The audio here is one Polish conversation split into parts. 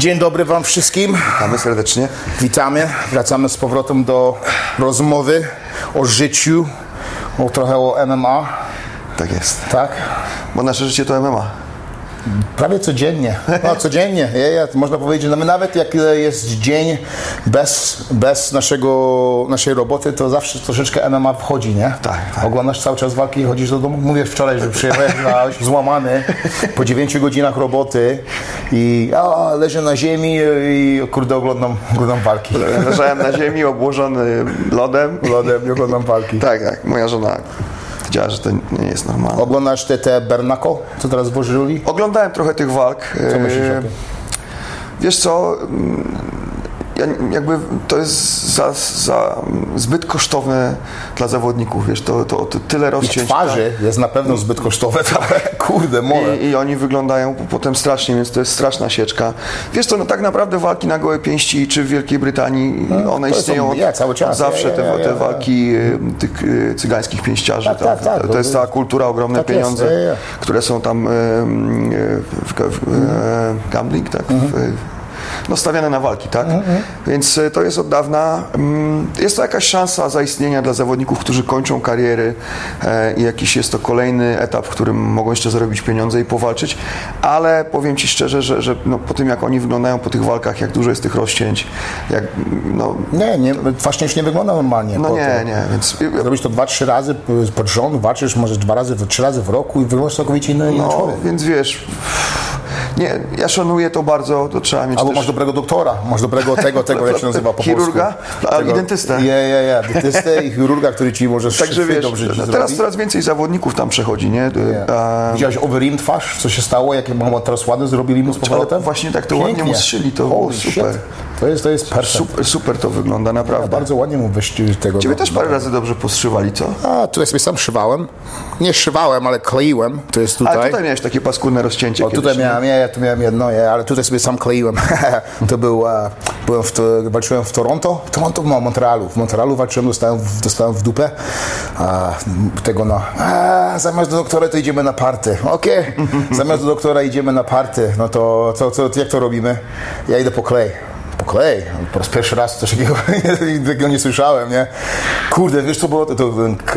Dzień dobry Wam wszystkim. Witamy serdecznie. Witamy. Wracamy z powrotem do rozmowy o życiu, o trochę o MMA, Tak jest. tak? Bo nasze życie to MMA. Prawie codziennie. No, codziennie. Ja, ja, można powiedzieć, no, nawet jak jest dzień bez, bez naszego, naszej roboty, to zawsze troszeczkę MMA wchodzi, nie? Tak, tak. Oglądasz cały czas walki i chodzisz do domu. Mówię wczoraj, że przyjechałeś złamany po 9 godzinach roboty i a, leżę na ziemi i kurde oglądam, oglądam walki. Leżałem na ziemi obłożony lodem. Lodem i oglądam walki. Tak, tak. Moja żona powiedziała, że to nie jest normalne. Oglądasz te, te Bernako, co teraz włożyli? Oglądałem trochę tych walk. Co myślisz o E, tym? Wiesz co, ja jakby to jest za, za zbyt kosztowne dla zawodników, wiesz, to, to, to tyle rozcięć. twarzy jest na pewno zbyt kosztowe trochę. Kurde, mole. I, I oni wyglądają potem strasznie, więc to jest straszna sieczka. Wiesz co, no tak naprawdę walki na gołe pięści, czy w Wielkiej Brytanii, one to istnieją od, ja, cały czas. od zawsze, Ja, te, ja, te ja. walki y, tych y, cygańskich pięściarzy. Tak, tak, tak. To, to jest cała kultura, ogromne Tak jest, pieniądze, ja. które są tam y, y, w, w, e, gambling, tak? Mhm. W, no, stawiane na walki, tak? Więc y, to jest od dawna. mm, Jest to jakaś szansa zaistnienia dla zawodników, którzy kończą kariery e, i jakiś jest to kolejny etap, w którym mogą jeszcze zarobić pieniądze i powalczyć, ale powiem Ci szczerze, że, że no, po tym jak oni wyglądają po tych walkach, jak dużo jest tych rozcięć, jak, no, Nie, nie, właśnie już nie wygląda normalnie. no nie, to. nie, więc Robisz to dwa, trzy razy pod rząd, walczysz może dwa razy, trzy razy w roku i wyglądasz całkowicie inny no, człowiek. więc wiesz, nie, ja szanuję to bardzo, to trzeba mieć Albo też... masz dobrego doktora, masz dobrego tego, tego, jak się nazywa po Chirurga? polsku. A, Tego- i dentystę. Je, je, je, dentystę i chirurga, który ci może Także wiesz, dobrze no, teraz zrobi. coraz więcej zawodników tam przechodzi, nie? A, Widziałeś Overeem twarz? Co się stało? Jak mam teraz ładnie zrobili mu z powrotem? właśnie tak to ładnie mu zszyli, to Holy super. shit. To jest, to jest super, super to wygląda, naprawdę. Bardzo ładnie mu wyścig tego. Ciebie też parę razy dobrze postrzywali, co? A, tutaj sobie sam szywałem. Nie szywałem, ale kleiłem. To jest tutaj. Ale tutaj miałeś takie paskudne rozcięcie O, tutaj kiedyś, nie? miałem, ja, ja tu miałem jedno, ja, ale tutaj sobie sam kleiłem. to był, e, byłem w, to, walczyłem w Toronto, Toronto, no, Montrealu. W Montrealu walczyłem, dostałem w, dostałem w dupę. A, tego no, a, zamiast do doktora to idziemy na party. Okej, zamiast do doktora idziemy na party. No to co, co, jak to robimy? Ja idę po klej. Po klej. Po raz pierwszy raz coś takiego, takiego nie słyszałem, nie? Kurde, wiesz co było? To, to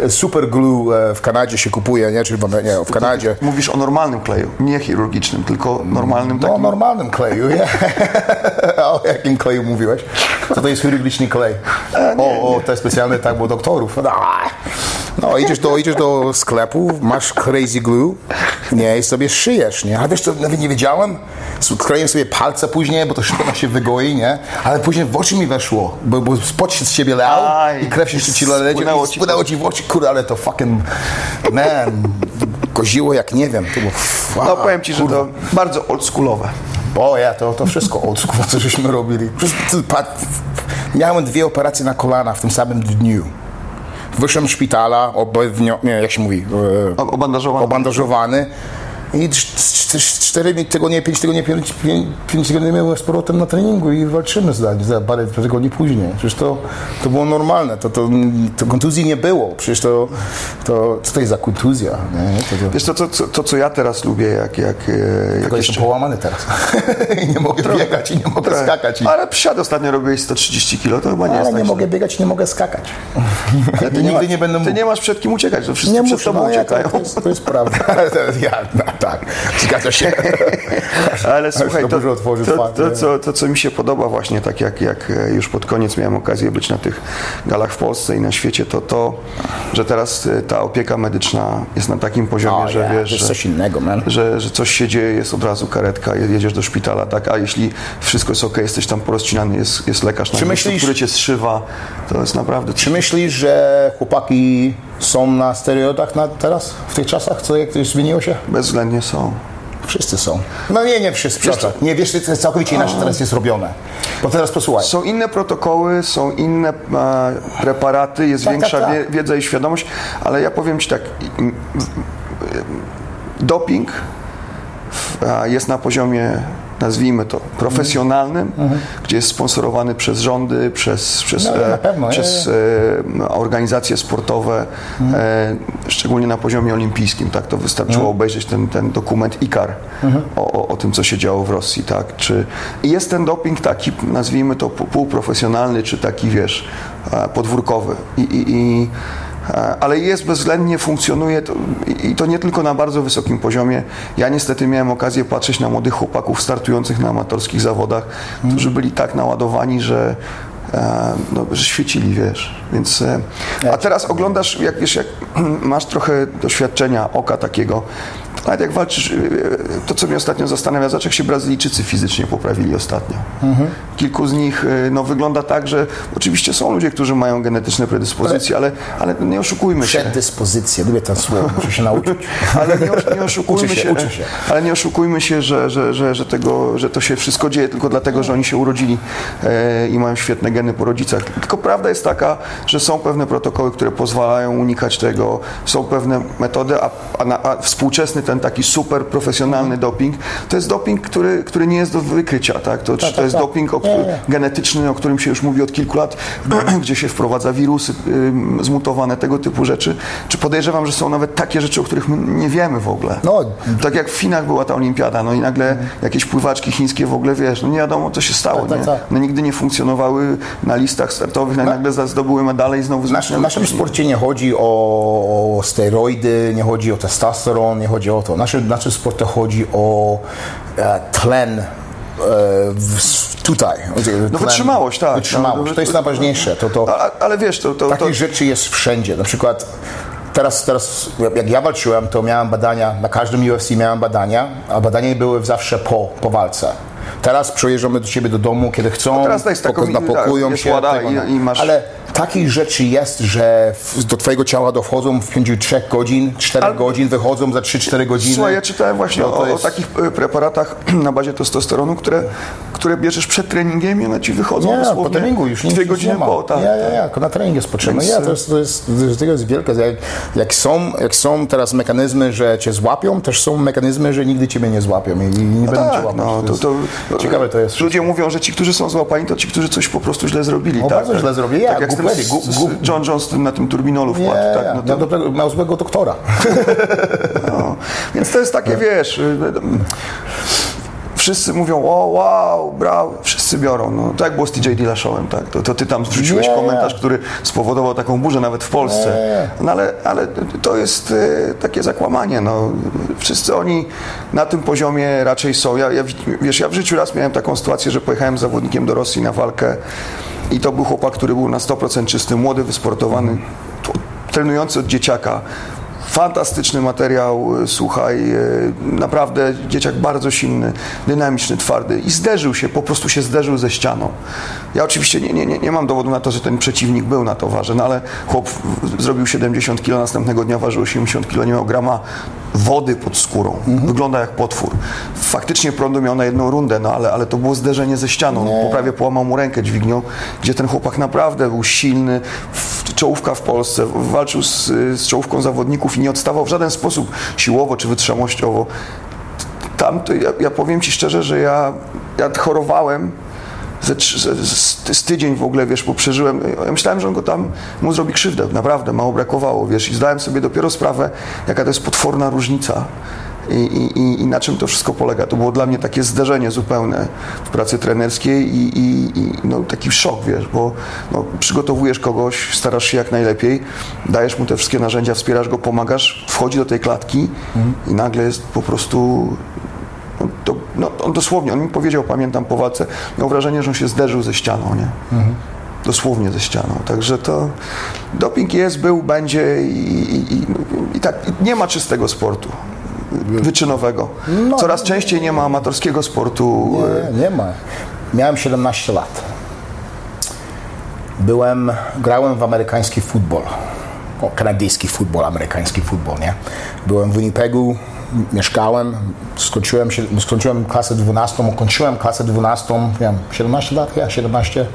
super glue e, w Kanadzie się kupuje, nie? Czyli w, nie, w Kanadzie. Mówisz o normalnym kleju, nie chirurgicznym, tylko normalnym No, takim. normalnym kleju, nie? o jakim kleju mówiłeś? Co to jest chirurgiczny klej? O, o, te specjalne, tak, bo doktorów. No, No, idziesz do, idziesz do sklepu, masz crazy glue, nie, i sobie szyjesz, nie? Ale wiesz co, nawet nie wiedziałem, skleję sobie palce później, bo to szybko się wygoi, nie? Ale później w oczy mi weszło, bo, bo spod się z siebie lał Aj, i krew się ci leci spłynęło i ci. spłynęło ci w oczy, kurde, ale to fucking, man, koziło jak nie wiem, to było, No powiem Ci, że to bardzo oldschoolowe. o ja, to, to wszystko old school, co żeśmy robili. Miałem dwie operacje na kolana w tym samym dniu. Wyszłem z szpitala, obewnio, nie, jak się mówi, e, Obandażowany. obandażowany i cz- cz- cztery tygodnie, pięć tygodni, pięć, pięć, tygodni miałem z powrotem na treningu i walczymy za, za parę tygodni później. Przecież to, to było normalne, to, to, to kontuzji nie było. Przecież to, to co to jest za kontuzja? Nie? To, to, Wiesz to, co- co, to, co ja teraz lubię, jak, jak, e, jak tylko jestem połamany teraz. I nie mogę biegać i nie mogę skakać. I... Ale psiad ostatnio robiłeś 130 kilo, to chyba nie Ale jest nie tak mogę źle. biegać i nie mogę skakać. Ale ty nie, masz, nie będę ty mógł. nie masz przed kim uciekać, to wszyscy Nie przed muszę, tobą no, ja, uciekają. to, jest, to jest prawda. ja, tak, zgadza się. Ale słuchaj, to, to, to, co, to co mi się podoba właśnie, tak jak, jak e, już pod koniec miałem okazję być na tych galach w Polsce i na świecie, to to, że teraz e, ta opieka medyczna jest na takim poziomie, O, że ja, wiesz, to jest że, coś innego, man. że, że coś się dzieje, jest od razu karetka, je- jedziesz do szpitala, tak, a jeśli wszystko jest ok, jesteś tam porozcinany, jest, jest lekarz na Czy miejscu, myślisz- który cię zszywa, to jest naprawdę... Czy myślisz, że chłopaki są na stereotach na teraz, w tych czasach? Co, jak to już zmieniło się? Bezwzględnie są. Wszyscy są. No nie, nie wszyscy. Przepraszam. Nie, wiesz, to jest całkowicie inaczej teraz jest robione. Bo teraz posłuchaj. Są inne protokoły, są inne e, preparaty, jest Tak, większa tak, tak. wie- wiedza i świadomość, ale ja powiem Ci tak, doping a, jest na poziomie nazwijmy to, profesjonalnym, gdzie jest sponsorowany przez rządy, przez, przez, No, e, pewno, przez e, organizacje sportowe, e, szczególnie na poziomie olimpijskim. Tak, to wystarczyło obejrzeć ten, ten dokument ICAR o, o, o tym, co się działo w Rosji. Tak, czy, I jest ten doping taki, nazwijmy to pół- półprofesjonalny, czy taki, wiesz, e, podwórkowy. I, i, i ale jest bezwzględnie, funkcjonuje to, i to nie tylko na bardzo wysokim poziomie. Ja niestety miałem okazję patrzeć na młodych chłopaków startujących na amatorskich zawodach, którzy byli tak naładowani, że, e, no, że świecili, wiesz. Więc, e, a teraz oglądasz, jak wiesz, jak masz trochę doświadczenia oka takiego, nawet jak walczysz, e, to co mnie ostatnio zastanawia, zobacz jak się Brazylijczycy fizycznie poprawili ostatnio. Kilku z nich e, no, wygląda tak, że oczywiście są ludzie, którzy mają genetyczne predyspozycje, ale, ale nie oszukujmy się. Przeddyspozycja, lubię ten słowo, muszę się nauczyć. Ale nie, nie oszukujmy się, się, się. ale nie oszukujmy się, że, że, że, że, tego, że to się wszystko dzieje tylko dlatego, że oni się urodzili e, i mają świetne geny po rodzicach. Tylko prawda jest taka, że są pewne protokoły, które pozwalają unikać tego, są pewne metody, a, a, a współczesny ten taki super profesjonalny doping, to jest doping, który, który nie jest do wykrycia, tak? To, tak, to jest tak. doping o, genetyczny, o którym się już mówi od kilku lat, gdzie się wprowadza wirusy ym, zmutowane, tego typu rzeczy. Czy podejrzewam, że są nawet takie rzeczy, o których my nie wiemy w ogóle. No. Tak jak w Chinach była ta olimpiada, no i nagle jakieś pływaczki chińskie w ogóle, wiesz, no nie wiadomo, co się stało, Tak, tak, nie? tak. No nigdy nie funkcjonowały na listach startowych, no nagle zdobyły medale i znowu W naszym, w naszym sporcie nie chodzi o, o steroidy, nie chodzi o testosteron, nie chodzi o to. W naszym sporcie chodzi o e, tlen e, w, tutaj. No wytrzymałość, tak. Wytrzymałość, No, to jest najważniejsze. To, to, A, ale wiesz, to, to, to, Takich rzeczy jest wszędzie. Na przykład teraz, teraz jak ja walczyłem, to miałem badania, na każdym UFC miałem badania, a badania były zawsze po, po walce. Teraz przyjeżdżamy do ciebie do domu, kiedy chcą, No teraz to jest napakują tak, się. tego, i- no. i masz- Ale takich rzeczy jest, że do twojego ciała dochodzą w ciągu 3 godzin, 4 Ale- godzin, wychodzą za 3-4 godziny. Słuchaj, ja czytałem właśnie No to o, jest- o takich e, preparatach na bazie testosteronu, które, które bierzesz przed treningiem i one ci wychodzą Nie, dosłownie po treningu już dwie godziny nie po, tak. Ja, ja, ja, tylko na trening jest potrzebne. Więc, Ja, to jest, to jest, to jest wielkie. Jak, jak, są, jak są teraz mechanizmy, że cię złapią, też są mechanizmy, że nigdy ciebie nie złapią i, i nie będą cię Tak, łapać. no, to, jest- to, ciekawe to jest. Ludzie mówią, że ci, którzy są złapani, to ci, którzy coś po prostu źle zrobili. No, tak, bardzo tak, źle zrobili. Ja, Tak jak z tym, głupieli, z, gu- z, gu- John Jones na tym turbinolu Nie, wpadł. tak, no miał, to, dobrego, miał złego doktora. no. Więc to jest takie, wiesz... y, Wszyscy mówią, o wow, brawo, wszyscy biorą. No, tak jak było z TJ Dillashowem, tak? To, to ty tam wrzuciłeś Nie. komentarz, który spowodował taką burzę nawet w Polsce. Nie. No ale, ale to jest e, takie zakłamanie. No. Wszyscy oni na tym poziomie raczej są. Ja, ja, wiesz, ja w życiu raz miałem taką sytuację, że pojechałem z zawodnikiem do Rosji na walkę i to był chłopak, który był na 100% czysty, młody, wysportowany, trenujący od dzieciaka. Fantastyczny materiał, e, słuchaj, e, naprawdę dzieciak bardzo silny, dynamiczny, twardy i zderzył się, po prostu się zderzył ze ścianą. Ja oczywiście nie, nie, nie, nie mam dowodu na to, że ten przeciwnik był na towarze, no ale chłop zrobił 70 kg, następnego dnia ważył 80 kg, nie miał grama wody pod skórą. Wygląda jak potwór. Faktycznie prądu miał na jedną rundę, no ale, ale to było zderzenie ze ścianą. Po prawie połamał mu rękę dźwignią, gdzie ten chłopak naprawdę był silny, czołówka w Polsce, walczył z, z czołówką zawodników i nie odstawał w żaden sposób siłowo czy wytrzymałościowo. Tam to ja, ja powiem Ci szczerze, że ja, ja chorowałem ze, z, z tydzień w ogóle, wiesz, bo przeżyłem. Ja myślałem, że on go tam mu zrobi krzywdę, naprawdę, mało brakowało, wiesz, i zdałem sobie dopiero sprawę, jaka to jest potworna różnica. I, i, i- na czym to wszystko polega? To było dla mnie takie zderzenie zupełne w pracy trenerskiej i, i, no, taki szok, wiesz, bo no, przygotowujesz kogoś, starasz się jak najlepiej, dajesz mu te wszystkie narzędzia, wspierasz go, pomagasz, wchodzi do tej klatki i nagle jest po prostu no, to, no, on dosłownie, on mi powiedział, pamiętam po walce, miał wrażenie, że on się zderzył ze ścianą, nie? Dosłownie ze ścianą. Także to doping jest, był, będzie i, i, i, i tak nie ma czystego sportu wyczynowego. No. Coraz częściej nie ma amatorskiego sportu. Nie, nie ma. Miałem 17 lat. Byłem, grałem w amerykański futbol. O, kanadyjski futbol, amerykański futbol, nie? Byłem w Winnipegu, mieszkałem, skończyłem, skończyłem klasę 12, ukończyłem klasę 12, miałem 17 lat, ja 17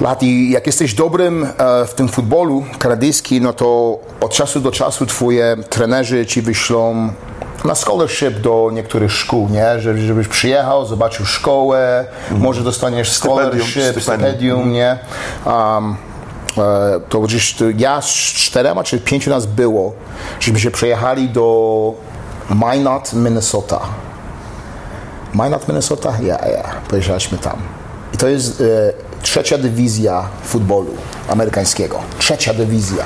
lat i jak jesteś dobrym e, w tym futbolu kanadyjskim, no to od czasu do czasu twoje trenerzy ci wyślą na scholarship do niektórych szkół, nie? Że, żebyś przyjechał, zobaczył szkołę, może dostaniesz scholarship, stypendium. stypendium, nie? Um, e, to gdzieś ja z czterema czy pięciu nas było, żeśmy się przejechali do Minot, Minnesota. Minot, Minnesota? Ja, ja. Pojechaliśmy tam. I to jest e, trzecia dywizja futbolu amerykańskiego. Trzecia dywizja.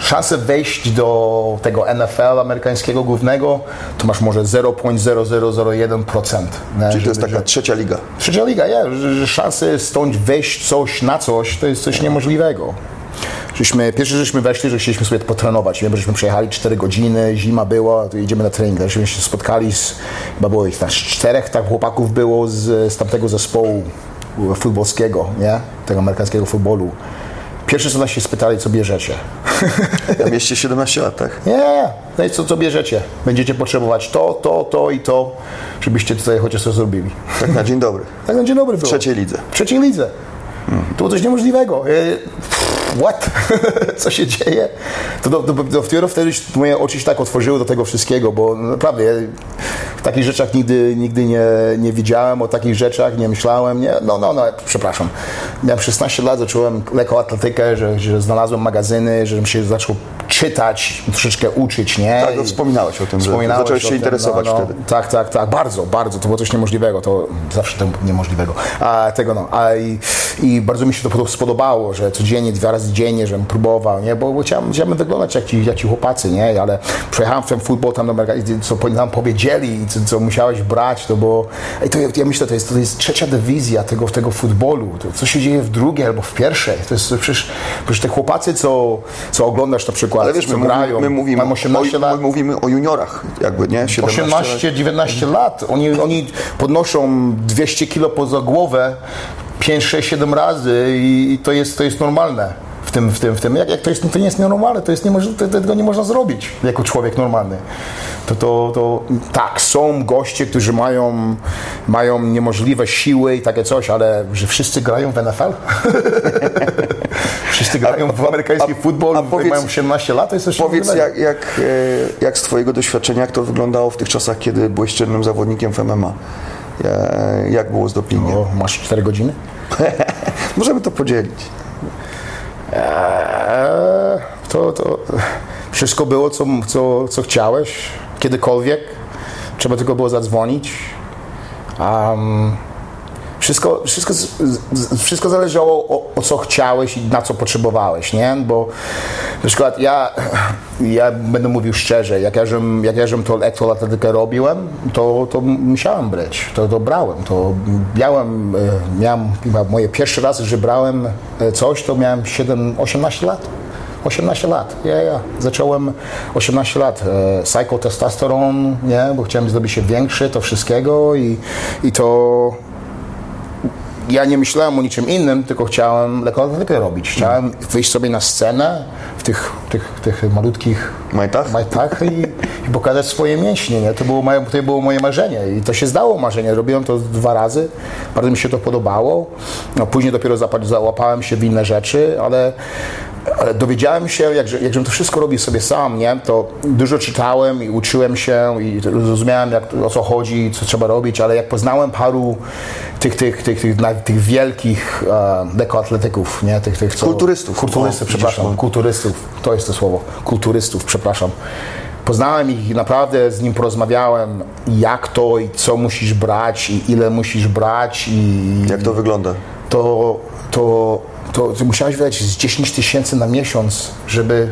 Szanse wejść do tego NFL amerykańskiego głównego to masz może 0,0001%. nie? Czyli to jest taka trzecia liga. Trzecia liga, ja, szanse stąd wejść coś na coś, to jest coś niemożliwego. Żeśmy, pierwszy żeśmy weszli, że chcieliśmy sobie potrenować, bo żeśmy przejechali 4 godziny, zima była, to jedziemy na trening. Żeśmy się spotkali z, chyba było ich tam czterech tak chłopaków było z, z tamtego zespołu futbolskiego, nie? Tego amerykańskiego futbolu. Pierwszy co nas się spytali, co bierzecie. Na mieście 17 lat, tak? Nie, no i co, co bierzecie? Będziecie potrzebować to, to, to i to, żebyście tutaj chociaż coś zrobili. Tak na dzień dobry. Tak na dzień dobry było. W trzeciej lidze. W trzeciej lidze. To było coś niemożliwego. E, What? Co się dzieje? To, to dopiero wtedy moje oczy się tak otworzyły do tego wszystkiego, bo naprawdę ja w takich rzeczach nigdy, nigdy nie, nie widziałem, o takich rzeczach nie myślałem. Nie, no, no, no, przepraszam. Miałem 16 lat, zacząłem lekkoatletykę, że, że znalazłem magazyny, żebym się zaczął czytać, troszeczkę uczyć, nie? Tak, no wspominałeś o tym, że Wspominałeś zacząłeś o się interesować no, no. wtedy. Tak, tak, tak, bardzo, bardzo. To było coś niemożliwego, to zawsze to niemożliwego. A tego no, a i, i bardzo mi się to spodobało, że codziennie, dwa razy dziennie, żebym próbował, nie, bo, bo chciałem, chciałem wyglądać jak ci, jak ci chłopacy, nie, ale przejechałem w ten futbol tam do co nam powiedzieli, co, co musiałeś brać, to było, ej, to ja, ja myślę, to jest, to jest trzecia dywizja tego, tego futbolu, to, co się dzieje w drugiej albo w pierwszej, to jest przecież, przecież te chłopacy, co, co oglądasz na przykład, Ale wiesz, my, grają, my mówimy, mają 18 o, lat, my mówimy o juniorach, jakby, nie? 17 lat. 18-19 lat. Oni, oni podnoszą 200 kilo poza głowę 5, 6, 7 razy i, i to, jest, to jest normalne. W tym, w tym, w tym. Jak, jak to, jest, to nie jest nienormalne, to jest niemożliwe, to, tego nie można zrobić jako człowiek normalny. To, to, to tak, są goście, którzy mają, mają niemożliwe siły i takie coś, ale że wszyscy grają w NFL? wszyscy grają w amerykański futbol, a powiedz- mają 17 lat, to jest coś Powiedz, jak, jak, e, jak z Twojego doświadczenia, jak to wyglądało w tych czasach, kiedy byłeś czynnym zawodnikiem w MMA? Ja- Jak było z dopingiem? O, masz 4 godziny? Możemy to podzielić. Eee, to, to wszystko było, co, co, co chciałeś, kiedykolwiek. Trzeba tylko było zadzwonić. Um, wszystko, wszystko, wszystko zależało o, o co chciałeś i na co potrzebowałeś, nie? Bo na przykład ja, ja będę mówił szczerze, jak ja, żem, jak ja żem tą lekkoatletykę robiłem, to, to musiałem brać, to, to brałem, to miałem, e, miałem chyba moje pierwszy raz, że brałem e, coś, to miałem 7, 18 lat. 18 lat, ja, ja. Zacząłem 18 lat. E, psychotestosteron, nie, bo chciałem zrobić się większy, to wszystkiego i, i to ja nie myślałem o niczym innym, tylko chciałem lekkoatletykę robić. Chciałem wyjść sobie na scenę w tych, tych, tych malutkich Majtach? majtach i, i pokazać swoje mięśnie. Nie? To, było moje, to było moje marzenie i to się zdało marzenie. Robiłem to dwa razy, bardzo mi się to podobało. No, później dopiero załapałem się w inne rzeczy, ale dowiedziałem się, jak, to wszystko robił sobie sam, nie? to dużo czytałem i uczyłem się i zrozumiałem, jak, o co chodzi, co trzeba robić, ale jak poznałem paru tych, tych, tych, tych, tych wielkich e, lekkoatletyków, nie? Tych, tych, co, Kulturystów. Kulturystów, O, widzisz, przepraszam. no. Kulturystów, to jest to słowo. Kulturystów, przepraszam. Poznałem ich i naprawdę z nim porozmawiałem, jak to i co musisz brać i ile musisz brać i Jak to wygląda? To, to, to, musiałeś wydać z 10 tysięcy na miesiąc, żeby,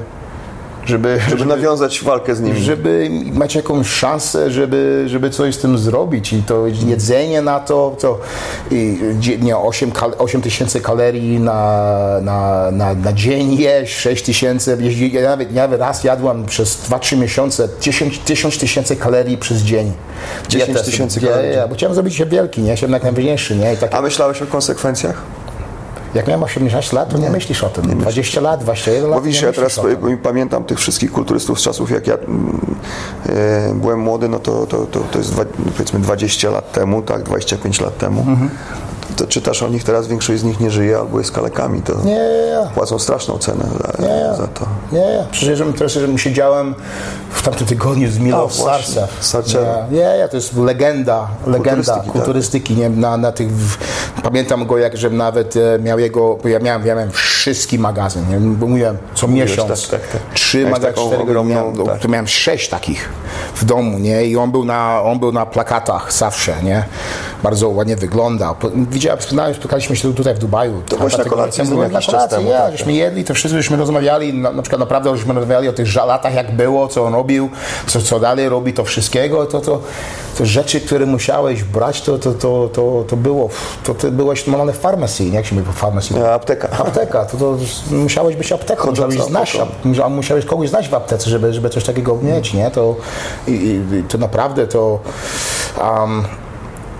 żeby, Żeby nawiązać walkę z nimi. żeby mieć jakąś szansę, żeby, żeby coś z tym zrobić i to jedzenie na to, to nie, 8, kal, 8 tysięcy kalorii na, na, na, na dzień jeść, 6 tysięcy, ja nawet, nawet raz jadłem przez 2-3 miesiące 10 10 tysięcy kalorii przez dzień. 10 Dietę tysięcy kalorii. Ja, ja, bo chciałem zrobić się wielki, nie? Chciałem jak najważniejszy, nie? I tak, A myślałeś o konsekwencjach? Jak miałem 18 lat, to nie, myślisz o tym. 20 lat, 21 lat, nie ja teraz pamiętam tych wszystkich kulturystów z czasów, jak ja mm, e, byłem młody, no to, to, to, to jest dwa, powiedzmy 20 lat temu, tak, 25 lat temu. To czytasz o nich teraz, większość z nich nie żyje albo jest kalekami, to Nie, płacą straszną cenę za, za to. Nie, przecież teraz że siedziałem w tamtym tygodniu z Milo A, właśnie, Sarcev. Sarcev. Nie, nie, to jest legenda, legenda Kulturystyki, kulturystyki. tak. Nie, na, na tych, pamiętam go, jak że nawet e, miał jego, bo ja miałem, ja miałem wszystki magazyn, nie, bo mówiłem co miesiąc, tak, tak, tak. trzy magazyny, cztery, ogromną, miałem, tak. to miałem sześć takich w domu, nie, i on był na, on był na plakatach zawsze, nie, bardzo ładnie wyglądał. Widziałem, spotkaliśmy, spotkaliśmy się tutaj w Dubaju. To byłeś na kolacji z nim jakiś czas temu, ja, tak, żeśmy jedli, to wszyscy żeśmy rozmawiali, na, na przykład naprawdę żeśmy rozmawiali o tych latach, jak było, co on robił, co, co dalej robi, to wszystkiego, to, to, to rzeczy, które musiałeś brać, to, to, to, to, to było, to ty byłeś normalnie w farmacji, nie? jak się mówi po farmacji? A, Apteka. Apteka, to, to musiałeś być apteką, musiałeś znać, musiałeś kogoś znać w aptece, żeby, żeby coś takiego mieć, nie? To, i, i, to naprawdę to um,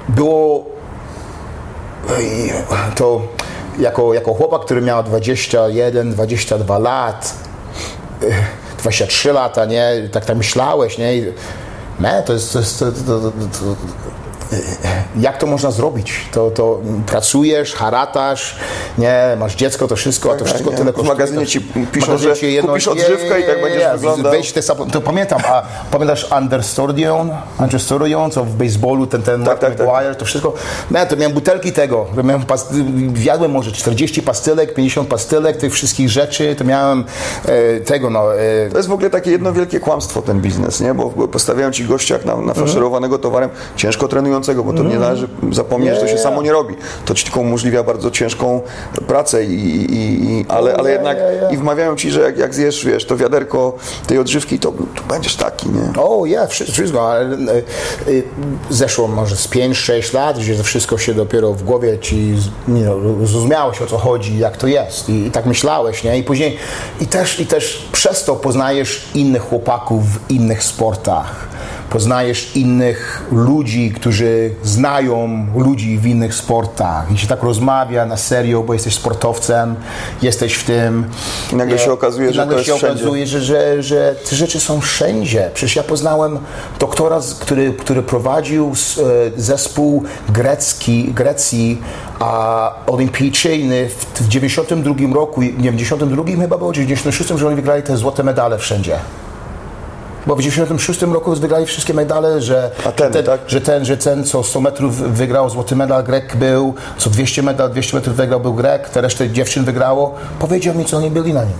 było to jako, jako chłopak, który miał 21, 22 lat, eh, 23 lata, nie, tak tak myślałeś, nie, nie to jest, to jest to, to, to, jak to można zrobić? To, to pracujesz, haratasz, nie, masz dziecko, to wszystko, a to Tak, wszystko nie. tyle W kosztuje. magazynie ci W piszą, że jedno- kupisz odżywkę i tak będziesz wyglądał. Weź te to pamiętam, a pamiętasz Understordion? Understordion, co w baseballu, ten, ten Tak, tak, tak. McGuire, to wszystko. Nie, to miałem butelki tego, miałem pas, jadłem może 40 pastylek, 50 pastylek, tych wszystkich rzeczy, to miałem e, tego, no, e, To jest w ogóle takie jedno wielkie kłamstwo ten biznes, nie? Bo postawiają ci gościa jak na, Mhm. nafaszerowanego towarem, ciężko trenującego, bo to nie należy zapomnieć, że to się samo nie robi. To ci tylko umożliwia bardzo ciężką pracę, i, i, i, ale, ale jednak i wmawiają ci, że jak, jak zjesz, wiesz, to wiaderko tej odżywki, to, to będziesz taki, nie? O, ja, wszystko, ale e, e, zeszło może z 5-6 lat, gdzie to wszystko się dopiero w głowie ci, nie zrozumiałeś o co chodzi, jak to jest i, i tak myślałeś, nie? I później, i też, i też przez to poznajesz innych chłopaków w innych sportach. Poznajesz innych ludzi, którzy znają ludzi w innych sportach i się tak rozmawia na serio, bo jesteś sportowcem, jesteś w tym. I nagle się E, okazuje, i że nagle to się okazuje, że, że, że te rzeczy są wszędzie. Przecież ja poznałem doktora, który, który prowadził e, zespół grecki, Grecji a, olimpijczyjny w, w 92 roku, nie w 92 chyba było, czy w 96, że oni wygrali te złote medale wszędzie. Bo w 96 roku wygrali wszystkie medale, że, A ten, tak? że ten, że ten, co 100 metrów wygrał złoty medal, Grek był, co 200 medal, 200 metrów wygrał był Grek, te resztę dziewczyn wygrało. Powiedział mi, co oni byli na nim.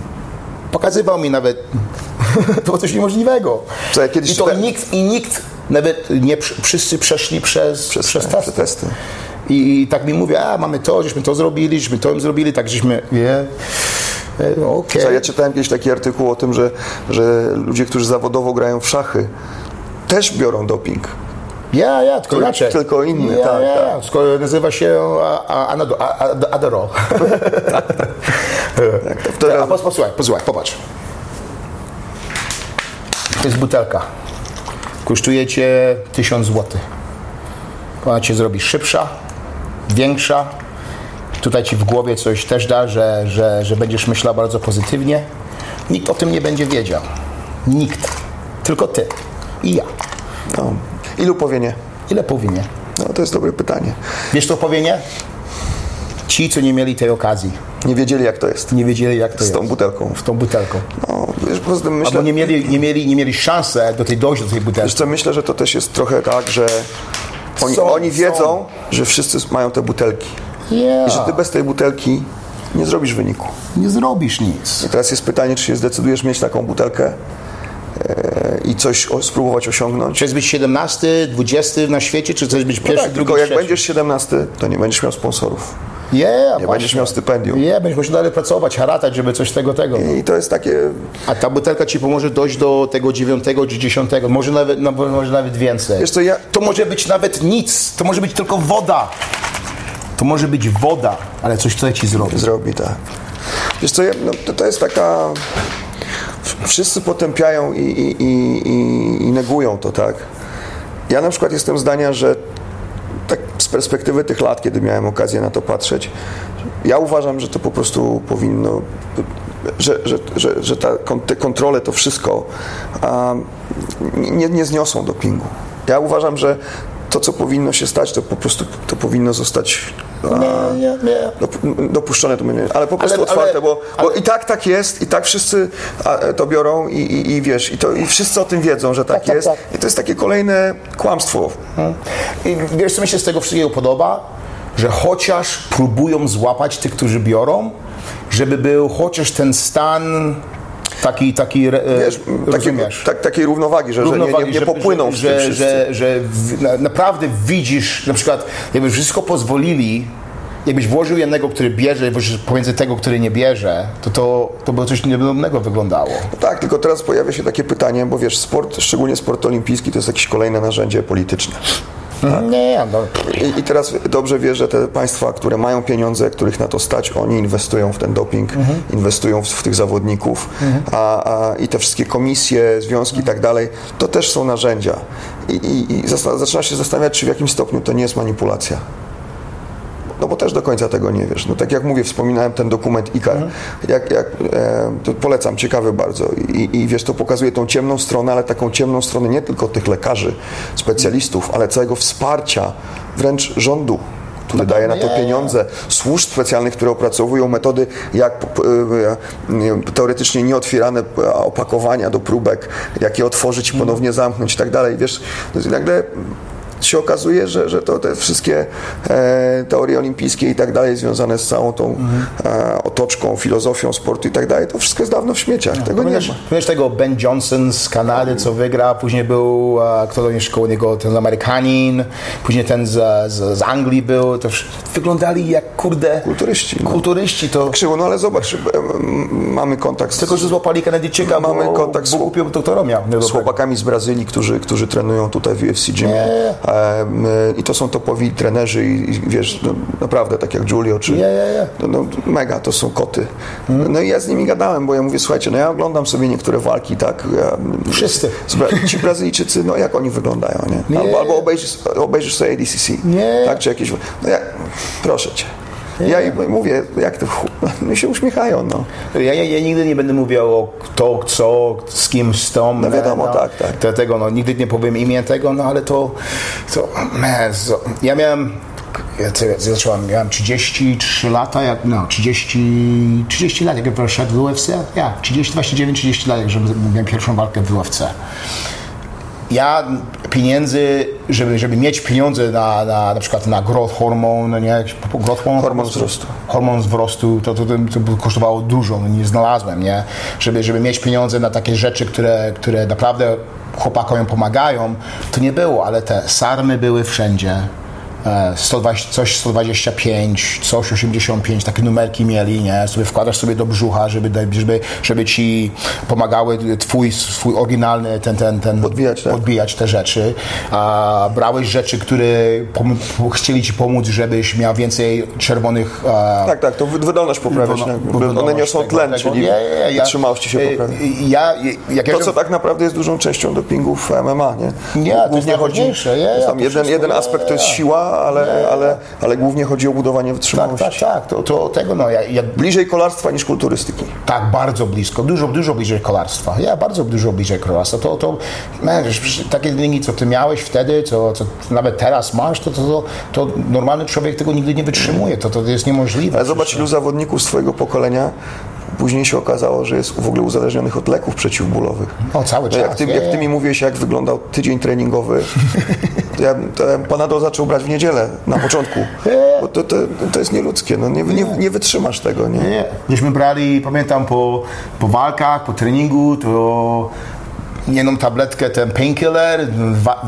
Pokazywał mi nawet, to było coś niemożliwego. Co, ja kiedyś I to czytałem- nikt, i nikt, nawet nie wszyscy przeszli przez, przez, Przez- testy. testy. I, I tak mi mówi, a mamy to, żeśmy to zrobili, żeśmy to im zrobili, tak żeśmy, e, Co, Ja czytałem kiedyś taki artykuł o tym, że, że ludzie, którzy zawodowo grają w szachy, też biorą doping. Ja, ja, tylko inaczej. tylko inny, ja, tak, ja, tak. ja. Nazywa się Adderall. Tak, a pos- posłuchaj, posłuchaj, popatrz. To jest butelka. Kosztuje cię 1000 zł. Ona cię zrobi szybsza, większa. Tutaj ci w głowie coś też da, że, że, że będziesz myślał bardzo pozytywnie. Nikt o tym nie będzie wiedział. Nikt. Tylko ty i ja. No. Ilu powie nie? Ile powinie? No, to jest dobre pytanie. Wiesz, kto powie nie? Ci, co nie mieli tej okazji. Nie wiedzieli, jak to jest Nie wiedzieli, jak to z jest. tą butelką. W tą butelką. No, wiesz, poza tym myślę, Albo nie mieli, nie mieli, nie mieli szansy do tej dojść do tej wiesz butelki. co, myślę, że to też jest trochę tak, że oni, Są, oni są. wiedzą, że wszyscy mają te butelki. I że ty bez tej butelki nie zrobisz wyniku. Nie zrobisz nic. I teraz jest pytanie, czy się zdecydujesz mieć taką butelkę e, i coś spróbować osiągnąć. Chcesz być 17, 20 na świecie, czy chcesz być No pierwszy, tak, drugi, tylko jak trzeci? będziesz 17, to nie będziesz miał sponsorów. Yeah, Nie będziesz miał stypendium. Nie, będziesz musiał dalej pracować, haratać, żeby coś tego, tego. I to jest takie, A ta butelka ci pomoże dojść do tego dziewiątego czy dziesiątego, może nawet, no, może nawet więcej. Wiesz co, ja- To może być nawet nic, to może być tylko woda. To może być woda, ale coś tutaj ci zrobi. zrobi, tak. Wiesz co, no, to, to jest taka... Wszyscy potępiają i, i, i, i, negują to, tak? Ja na przykład jestem zdania, że tak z perspektywy tych lat, kiedy miałem okazję na to patrzeć, ja uważam, że to po prostu powinno, że, że, że, że ta, te kontrole, to wszystko nie, nie zniosą dopingu. Ja uważam, że to, co powinno się stać, to po prostu to powinno zostać Nie, nie, nie. dop- dopuszczone to będzie, ale po prostu Ale- otwarte, ale- bo, bo i tak tak jest, i tak wszyscy to biorą i, i, i wiesz, i, to, i wszyscy o tym wiedzą, że tak, Tak, tak, jest. tak. I to jest takie kolejne kłamstwo. I wiesz, co mi się z tego wszystkiego podoba? Że chociaż próbują złapać tych, którzy biorą, żeby był chociaż ten stan taki, taki e, Wiesz, rozumiesz? tak, takiej równowagi, że, że nie, nie, nie popłyną że, że, że, że w, na, naprawdę widzisz, na przykład, jakby wszystko pozwolili, jakbyś włożył jednego, który bierze, pomiędzy tego, który nie bierze, to to, to by coś niepodobnego wyglądało. Tak, tylko teraz pojawia się takie pytanie, bo wiesz, sport, szczególnie sport olimpijski, to jest jakieś kolejne narzędzie polityczne. Nie, no, I, I teraz dobrze wiesz, że te państwa, które mają pieniądze, których na to stać, oni inwestują w ten doping, inwestują w, w tych zawodników, a, a, i te wszystkie komisje, związki i tak dalej, to też są narzędzia. I, i, i zaczyna się zastanawiać, czy w jakim stopniu to nie jest manipulacja. No bo też do końca tego nie wiesz. No tak jak mówię, wspominałem ten dokument IKAR. Jak, jak, e, to polecam, ciekawy bardzo. I, I wiesz, to pokazuje tą ciemną stronę, ale taką ciemną stronę nie tylko tych lekarzy, specjalistów, ale całego wsparcia wręcz rządu który daje na to pieniądze, służb specjalnych, które opracowują metody, jak e, nie, teoretycznie nieotwierane e, opakowania do próbek, jak je otworzyć i ponownie zamknąć i tak dalej. Wiesz, nagle się okazuje, że, że to te wszystkie e, teorie olimpijskie i tak dalej związane z całą tą e, otoczką, filozofią sportu i tak dalej, to wszystko jest dawno w śmieciach. Tego nie ma. pamiętasz tego Ben Johnson z Kanady, co wygra, później był, e, kto to jeszcze koło niego, ten Amerykanin, później ten z, z, z Anglii był, to wyglądali jak kurde Kulturyści. No. kulturyści, to Krzywo, no ale zobacz, mamy kontakt z, tylko, że złapali Kanadyjczyka, Mamy bo, kontakt z- bo głupio doktora miał. z chłopakami z Brazylii, którzy, którzy trenują tutaj w UFC. Nie. Em, I to są topowi trenerzy i, i wiesz, no, naprawdę, tak jak Giulio, czy... Nie, nie, nie. No, no, mega, to są koty. No i ja z nimi gadałem, bo ja mówię, słuchajcie, no ja oglądam sobie niektóre walki, tak? Ja, Wszyscy. Ci Brazylijczycy, no jak oni wyglądają, nie? Albo, albo obejrzysz, obejrzysz sobie ADCC. Nie. Tak, czy jakieś... No ja, proszę cię. Ja im mówię, jak to... chu- No się uśmiechają, no. Ja, ja, ja nigdy nie będę mówił o kto, co, z kim, z tą. No wiadomo, tak, tak. Dlatego no, nigdy nie powiem imię tego, no ale to, to man, so, ja miałem, ja, zacząłem, miałem 33 lata, jak, no 30, 30 lat, jak ja wszedł w UFC, ja, 30, 29, 30 lat, jak miałem pierwszą walkę w UFC. Ja pieniędzy, żeby, żeby mieć pieniądze na, na, na przykład na growth hormon, no nie, growth hormon, Hormon wzrostu. hormon wzrostu, to, to, to, to kosztowało dużo, no nie znalazłem, nie? Żeby, żeby mieć pieniądze na takie rzeczy, które, które naprawdę chłopakom pomagają, to nie było, ale te sarmy były wszędzie. E, 120, coś 125, coś 85, takie numerki mieli, nie? Sobie wkładasz sobie do brzucha, żeby, żeby, żeby ci pomagały twój, swój oryginalny ten, ten, ten Podbijać, tak. podbijać te rzeczy. A brałeś rzeczy, które chcieli ci pomóc, żebyś miał więcej czerwonych e, Tak, tak, to wy- wydolność poprawiać. Wywołaność One niosą tego- tlen, tego. czyli Nie, ja- wytrzymałość się y, poprawia. Ja, ja To, co tak naprawdę jest dużą częścią dopingów MMA, nie? Nie, to jest ja, to jeden, jeden aspekt to jest siła, ale, ale, ale głównie chodzi o budowanie tak, wytrzymałości. tak, tak, to, to tego no, ja, ja, Bliżej kolarstwa niż kulturystyki. tak bardzo blisko, dużo, dużo bliżej kolarstwa, ja bardzo dużo bliżej kolarstwa, to, to man, przecież takie linii, co ty miałeś wtedy, co, co nawet teraz masz, to, to, to, to normalny człowiek tego nigdy nie wytrzymuje, to, to jest niemożliwe. Ale zobacz, ilu zawodników z twojego pokolenia później się okazało, że jest w ogóle uzależnionych od leków przeciwbólowych. O, cały No czas. jak, ty, jak ty mi mówiłeś, jak wyglądał tydzień treningowy, to ja, to ja Panadol zaczął brać w niedzielę na początku. Bo to, to, to jest nieludzkie, no nie, nie, nie wytrzymasz tego. Nie? Nie, Myśmy brali, pamiętam, po, po walkach, po treningu, to jedną tabletkę, ten painkiller,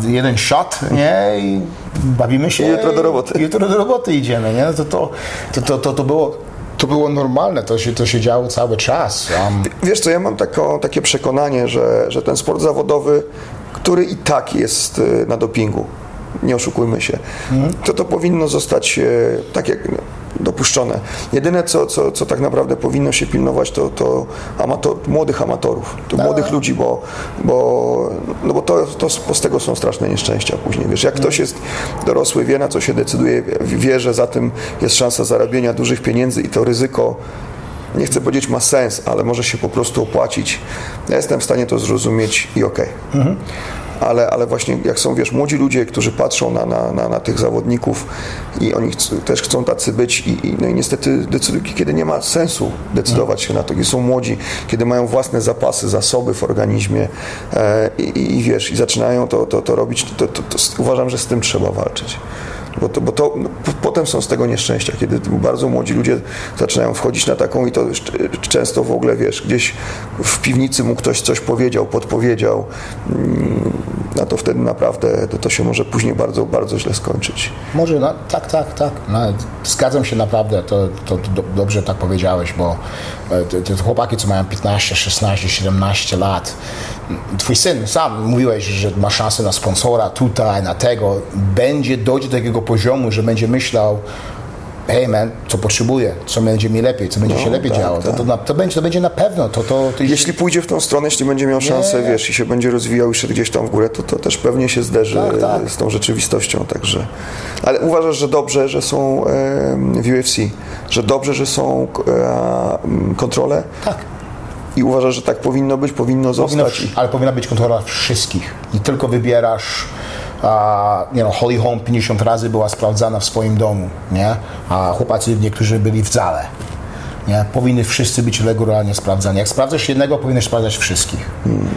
jeden shot, nie? I bawimy się. I jutro do roboty. Jutro do roboty idziemy, nie? To, to, to, to, to, to było... To było normalne, to się, to się działo cały czas. Um, Wiesz co, ja mam takie przekonanie, że, że ten sport zawodowy, który i tak jest y, na dopingu, nie oszukujmy się, to to powinno zostać e, tak jak no, dopuszczone. Jedyne, co, co, co tak naprawdę powinno się pilnować, to, to amator, młodych amatorów, to młodych ludzi, bo, bo, no bo to, to z- z tego są straszne nieszczęścia później. Wiesz, jak ktoś jest dorosły, wie na co się decyduje, wie- że za tym jest szansa zarabiania dużych pieniędzy i to ryzyko nie chcę powiedzieć ma sens, ale może się po prostu opłacić. Ja jestem w stanie to zrozumieć i okej. Ale, ale właśnie jak są, wiesz, młodzi ludzie, którzy patrzą na, na, na, na tych zawodników i oni też chcą tacy być i, i, no i niestety decydują, kiedy nie ma sensu decydować się na to, kiedy są młodzi, kiedy mają własne zapasy, zasoby w organizmie e, i, i wiesz, i zaczynają to, to, to robić, to, to, to uważam, że z tym trzeba walczyć. Bo to, bo to no, potem są z tego nieszczęścia, kiedy bardzo młodzi ludzie zaczynają wchodzić na taką i to często w ogóle, wiesz, gdzieś w piwnicy mu ktoś coś powiedział, podpowiedział, mm, no to wtedy naprawdę to, to się może później bardzo, bardzo źle skończyć. Może, no, tak, tak, tak. No, zgadzam się naprawdę, to, to, to dobrze tak powiedziałeś, bo te, te chłopaki, co mają 15, 16, 17 lat, twój syn sam mówiłeś, że ma szansę na sponsora tutaj, na tego, będzie dojdzie do takiego poziomu, że będzie myślał, hej man, co potrzebuję, co będzie mi lepiej, co będzie no, się lepiej tak, działo. Tak. To, to, to, będzie, to będzie na pewno. To, to, to Jeśli pójdzie w tą stronę, jeśli będzie miał szansę, nie. wiesz, i się będzie rozwijał jeszcze gdzieś tam w górę, to, to też pewnie się zderzy tak, tak. z tą rzeczywistością. Także. Ale uważasz, że dobrze, że są w UFC, że dobrze, że są e, kontrole? Tak. I uważasz, że tak powinno być, powinno zostać? Powinno, ale powinna być kontrola wszystkich. I tylko wybierasz a, nie no, Holly Holm 50 razy była sprawdzana w swoim domu, nie? A chłopacy niektórzy byli w zale. Nie? Powinny wszyscy być regularnie sprawdzani. Jak sprawdzasz jednego, powinieneś sprawdzać wszystkich. Hmm.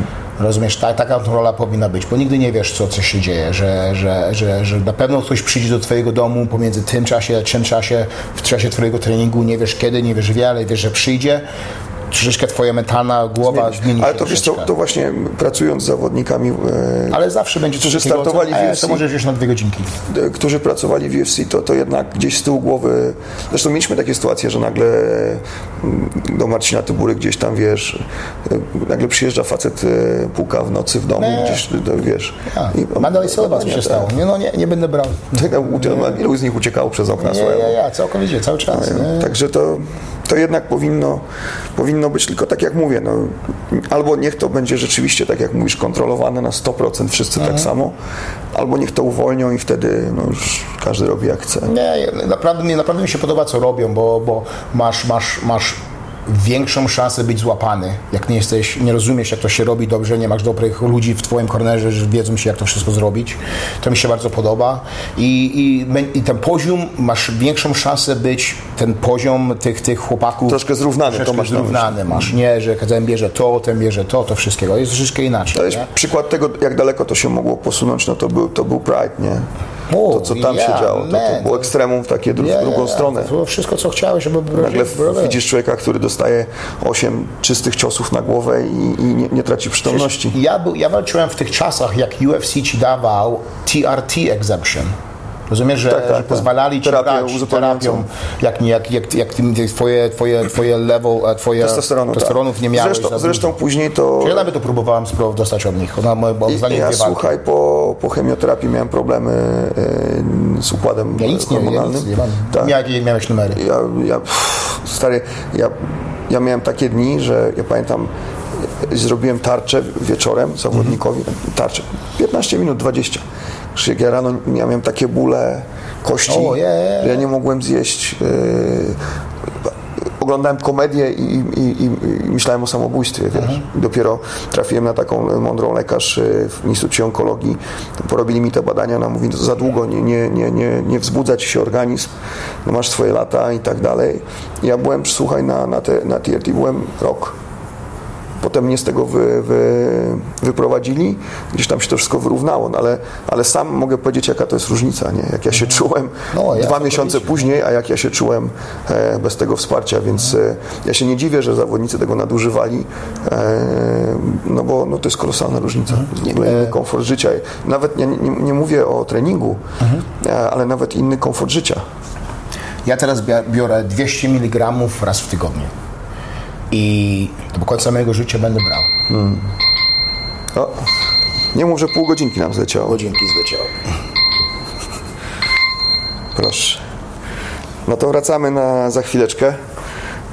Rozumiesz, ta, taka kontrola powinna być, bo nigdy nie wiesz, co, co się dzieje, że, że, że, że na pewno ktoś przyjdzie do twojego domu pomiędzy tym czasie, tym czasie, w czasie twojego treningu, nie wiesz kiedy, nie wiesz wiele, wiesz, że przyjdzie, troszeczkę twoja mentalna głowa zmieni, zmieni Ale to wiesz, to, to, właśnie pracując z zawodnikami, e, ale zawsze będzie którzy startowali w UFC, to możesz już na dwie godzinki. E, którzy pracowali w UFC, to, to jednak gdzieś z tyłu głowy, zresztą mieliśmy takie sytuacje, że nagle mm, do Marcina Tybury gdzieś tam, wiesz, e, nagle przyjeżdża facet, puka w nocy w domu, nie. gdzieś, wiesz. Ja. I, Mandalay Silva się stało. Nie, no nie, nie będę brał. Ilu z nich uciekało przez okna nie? Ja, ja, całkowicie, cały czas. Także to, to jednak powinno, powinno być tylko tak jak mówię, no, albo niech to będzie rzeczywiście, tak jak mówisz, kontrolowane na 100% wszyscy tak mhm. tak samo, albo niech to uwolnią i wtedy no, już każdy robi jak chce. Nie, naprawdę, naprawdę mi się podoba co robią, bo, bo masz, masz, masz większą szansę być złapany. Jak nie jesteś, nie rozumiesz, jak to się robi dobrze, nie masz dobrych ludzi w twoim kornerze, że wiedzą się, jak to wszystko zrobić. To mi się bardzo podoba. I, i, i ten poziom, masz większą szansę być, ten poziom tych, tych chłopaków... Troszkę zrównany. Troszkę to masz zrównany masz. Nie, że ten bierze to, ten bierze to, to wszystkiego. Jest troszeczkę inaczej. To jest nie? przykład tego, jak daleko to się mogło posunąć, no to był, to był Pride, nie? To, co tam yeah, się działo, to, to było ekstremum w takie dru yeah, drugą stronę. To było wszystko, co chciałeś, żeby Nagle widzisz człowieka, który dostaje 8 czystych ciosów na głowę i, i nie, nie, traci przytomności. Ja, był, ja walczyłem w tych czasach, jak UFC ci dawał TRT exemption. Rozumiesz, że, tak, tak, że tak. pozwalali ci terapię brać terapią, jak, jak, jak, jak twoje, twoje, twoje level, e, twoje Testosteronu, tak. testosteronów nie miałeś. Zresztą, zresztą później to... Ja nawet to próbowałem dostać od nich. Ona, bo I, ja słuchaj, po, po chemioterapii miałem problemy e, z układem ja nic nie, hormonalnym. Ja nic nie mam. Tak. Jakie miałeś numery? Ja, ja, stary, ja, ja miałem takie dni, że ja pamiętam, zrobiłem tarczę wieczorem zawodnikowi, -hmm. tarczę, 15 minut, 20 jak ja rano ja miałem takie bóle kości, oh, yeah, że ja nie mogłem zjeść. Yy, oglądałem komedię i, i, i, myślałem o samobójstwie, wiesz. Mhm. Dopiero trafiłem na taką mądrą lekarz y, w Instytucie Onkologii. Porobili mi te badania, ona mówi, za długo nie, nie, nie, nie, nie wzbudza ci się organizm, no masz swoje lata i tak dalej. Ja byłem, słuchaj, na, na, te, na TRT byłem rok Potem mnie z tego wy, wy, wyprowadzili, gdzieś tam się to wszystko wyrównało, no ale, ale sam mogę powiedzieć, jaka to jest różnica, nie? jak ja się mhm. czułem no, ja dwa miesiące później, a jak ja się czułem e, bez tego wsparcia, więc e, ja się nie dziwię, że zawodnicy tego nadużywali, e, no bo no, to jest kolosalna różnica, mhm. w ogóle inny komfort życia. Nawet nie, nie, nie mówię o treningu, mhm. E, ale nawet inny komfort życia. Ja teraz biorę 200 mg raz w tygodniu i do końca mojego życia będę brał. Hmm. O, nie mów, że pół godzinki nam zleciało. Godzinki zleciało. Proszę. No to wracamy na, za chwileczkę.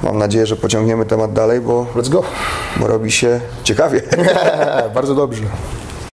Mam nadzieję, że pociągniemy temat dalej, bo, Let's go. bo robi się ciekawie. Bardzo dobrze.